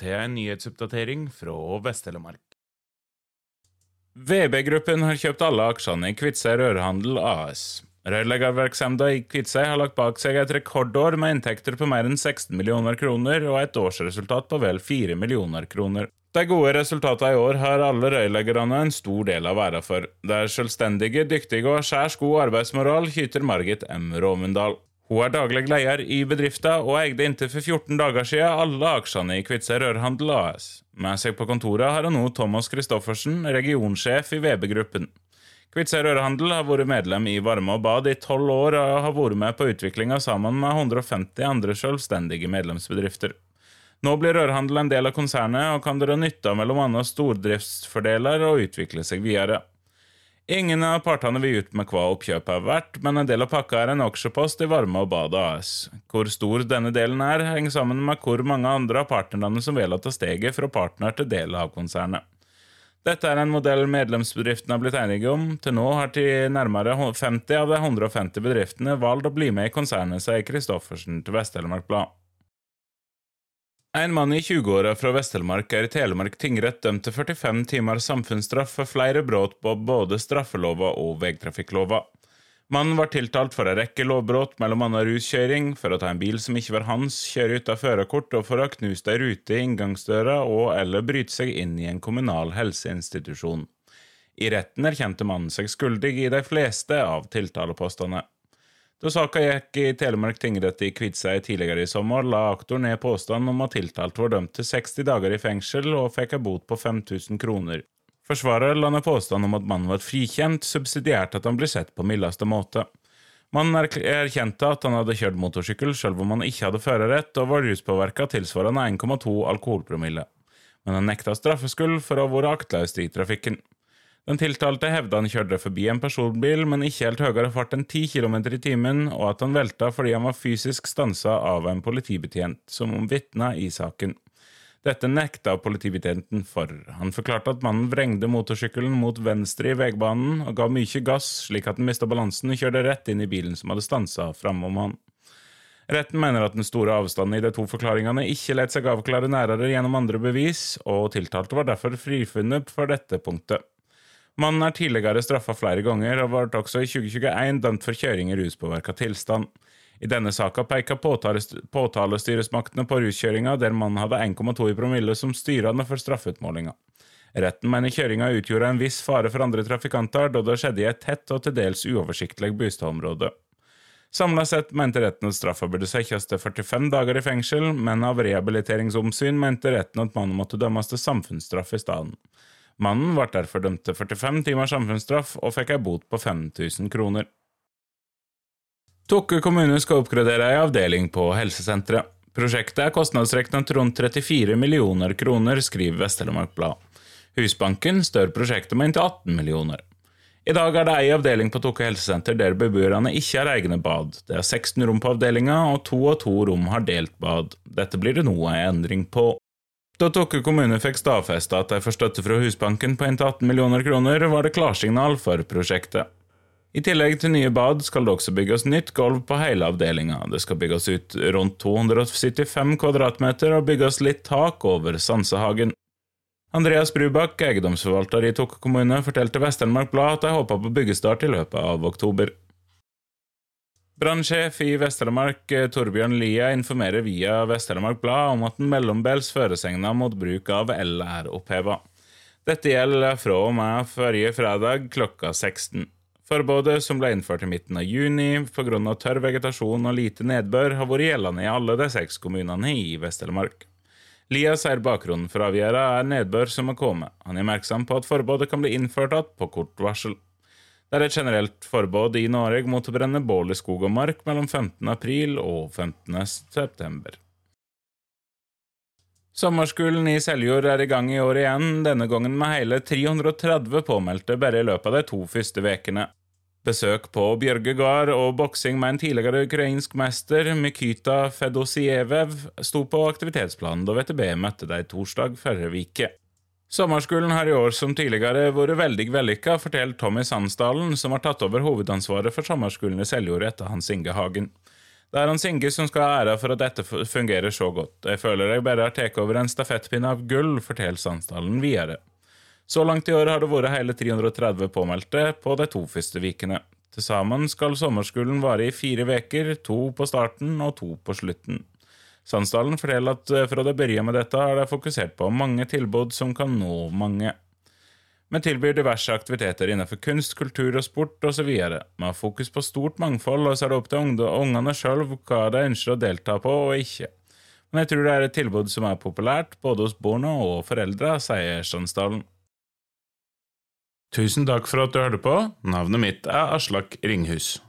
Til en nyhetsoppdatering fra Vest-Telemark. VB-gruppen har kjøpt alle aksjene i Kvitsøy Rørhandel AS. Rørleggervirksomheten i Kvitsøy har lagt bak seg et rekordår med inntekter på mer enn 16 millioner kroner og et årsresultat på vel 4 millioner kroner. De gode resultatene i år har alle rørleggerne en stor del av æra for. Det er selvstendige, dyktige og skjærs god arbeidsmoral, kyter Margit M. Råmundal. Hun er daglig leder i bedriften og eide inntil for 14 dager siden alle aksjene i Kvitsøy Rørhandel AS. Med seg på kontoret har hun nå Thomas Christoffersen, regionsjef i VB-gruppen. Kvitsøy Rørhandel har vært medlem i Varme og Bad i tolv år og har vært med på utviklinga sammen med 150 andre selvstendige medlemsbedrifter. Nå blir rørhandel en del av konsernet og kan dra nytte av bl.a. stordriftsfordeler og utvikle seg videre. Ingen av partene vil ut med hva oppkjøpet er verdt, men en del av pakka er en aksjepost i Varme og Bad AS. Hvor stor denne delen er, henger sammen med hvor mange andre av partnerne som vil ta steget fra partner til del av konsernet. Dette er en modell medlemsbedriftene har blitt enige om. Til nå har til nærmere 50 av de 150 bedriftene valgt å bli med i konsernet, sier Kristoffersen til Vest-Telemark Blad. En mann i 20-åra fra Vest-Telemark er i Telemark tingrett dømt til 45 timer samfunnsstraff for flere brudd på både straffelova og vegtrafikklova. Mannen var tiltalt for en rekke lovbrudd, bl.a. ruskjøring, for å ta en bil som ikke var hans, kjøre uten førerkort og for å ha knust ei rute i inngangsdøra og eller bryte seg inn i en kommunal helseinstitusjon. I retten erkjente mannen seg skyldig i de fleste av tiltalepostene. Da saka gikk i Telemark tingrett i Kviteseid tidligere i sommer, la aktor ned påstand om at tiltalt var dømt til 60 dager i fengsel og fikk en bot på 5000 kroner. Forsvarer la ned påstand om at mannen var frikjent, subsidiært at han ble sett på mildeste måte. Mannen erkjente at han hadde kjørt motorsykkel selv om han ikke hadde førerrett og var ruspåvirka tilsvarende 1,2 alkoholpromille, men han nekta straffskyld for å ha vært aktløs i trafikken. Den tiltalte hevda han kjørte forbi en personbil, men ikke helt høyere fart enn 10 km i timen, og at han velta fordi han var fysisk stansa av en politibetjent, som vitna i saken. Dette nekta politibetjenten for. Han forklarte at mannen vrengde motorsykkelen mot venstre i veibanen og ga mye gass, slik at han mista balansen og kjørte rett inn i bilen som hadde stansa framom han. Retten mener at den store avstanden i de to forklaringene ikke lot seg avklare nærere gjennom andre bevis, og tiltalte var derfor frifunnet for dette punktet. Mannen er tidligere straffa flere ganger, og ble også i 2021 dømt for kjøring i ruspåvirka tilstand. I denne saka peker påtalestyresmaktene på ruskjøringa, der mannen hadde 1,2 i promille som styrende for straffeutmålinga. Retten mener kjøringa utgjorde en viss fare for andre trafikanter, da det skjedde i et tett og til dels uoversiktlig bostadområde. Samla sett mente retten at straffa burde settes til 45 dager i fengsel, men av rehabiliteringsomsyn mente retten at mannen måtte dømmes til samfunnsstraff i stedet. Mannen ble derfor dømt til 45 timers samfunnsstraff og fikk ei bot på 5000 kroner. Tokke kommune skal oppgradere ei avdeling på helsesenteret. Prosjektet er kostnadsregnet rundt 34 millioner kroner, skriver Vest-Telemark Blad. Husbanken stør prosjektet med inntil 18 millioner. I dag er det ei avdeling på Tokke helsesenter der beboerne ikke har egne bad. Det er 16 rom på avdelinga, og to og to rom har delt bad. Dette blir det nå ei endring på. Da Tokke kommune fikk stadfesta at de får støtte fra Husbanken på inntil 18 millioner kroner, var det klarsignal for prosjektet. I tillegg til nye bad skal det også bygges nytt gulv på hele avdelinga. Det skal bygges ut rundt 275 kvadratmeter og bygges litt tak over Sansehagen. Andreas Brubakk, eiendomsforvalter i Tokke kommune, fortalte Vest-Telemark Blad at de håper på byggestart i løpet av oktober. Brannsjef i Vest-Telemark, eh, Torbjørn Lia, informerer via Vest-Telemark Blad om at den mellombels føresegna mot bruk av el er oppheva. Dette gjelder fra og med forrige fredag klokka 16. Forbudet, som ble innført i midten av juni pga. tørr vegetasjon og lite nedbør, har vært gjeldende i alle de seks kommunene i Vest-Telemark. Lia sier bakgrunnen for avgjørelsen er nedbør som har kommet. Han er oppmerksom på at forbudet kan bli innført igjen på kort varsel. Det er et generelt forbud i Norge mot å brenne bål i skog og mark mellom 15. april og 15. september. Sommerskolen i Seljord er i gang i år igjen, denne gangen med hele 330 påmeldte bare i løpet av de to første ukene. Besøk på Bjørge gard og boksing med en tidligere ukrainsk mester, Mykyta Fedosievev, sto på aktivitetsplanen da VTB møtte dem torsdag forrige uke. Sommerskolen har i år som tidligere vært veldig vellykka, forteller Tommy Sandsdalen, som har tatt over hovedansvaret for sommerskolen i Seljord etter Hans Inge Hagen. Det er Hans Inge som skal ha æra for at dette fungerer så godt. Jeg føler jeg bare har tatt over en stafettpinne av gull, forteller Sandsdalen videre. Så langt i år har det vært hele 330 påmeldte på de to første ukene. Til sammen skal sommerskolen vare i fire uker, to på starten og to på slutten. Sandsdalen forteller at eh, fra det begynte med dette er det fokusert på mange tilbud som kan nå mange. Vi tilbyr diverse aktiviteter innenfor kunst, kultur og sport osv. Vi har fokus på stort mangfold, og så er det opp til ungene sjøl hva de ønsker å delta på og ikke. Men jeg tror det er et tilbud som er populært både hos barna og foreldre, sier Sandsdalen. Tusen takk for at du hørte på. Navnet mitt er Aslak Ringhus.